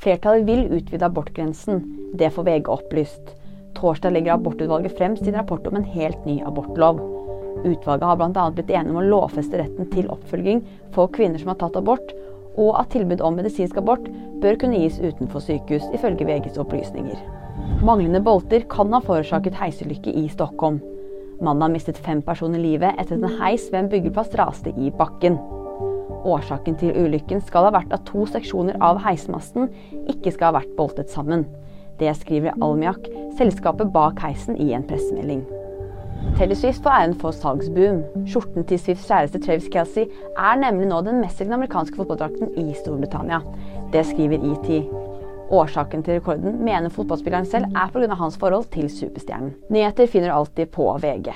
Flertallet vil utvide abortgrensen. Det får VG opplyst. Torsdag legger abortutvalget frem sin rapport om en helt ny abortlov. Utvalget har bl.a. blitt enige om å lovfeste retten til oppfølging for kvinner som har tatt abort, og at tilbud om medisinsk abort bør kunne gis utenfor sykehus, ifølge VGs opplysninger. Manglende bolter kan ha forårsaket heisulykke i Stockholm. Mannen har mistet fem personer livet etter at en heis ved en byggeplass raste i bakken. Årsaken til ulykken skal ha vært at to seksjoner av heismasten ikke skal ha vært boltet sammen. Det skriver Almiak, selskapet bak heisen, i en pressemelding. Taylor Swift får æren for salgsboom. Skjorten til Swifts kjæreste Travis Kelsey er nemlig nå den mest selgende amerikanske fotballdrakten i Storbritannia. Det skriver ET. Årsaken til rekorden mener fotballspilleren selv er pga. hans forhold til superstjernen. Nyheter finner du alltid på VG.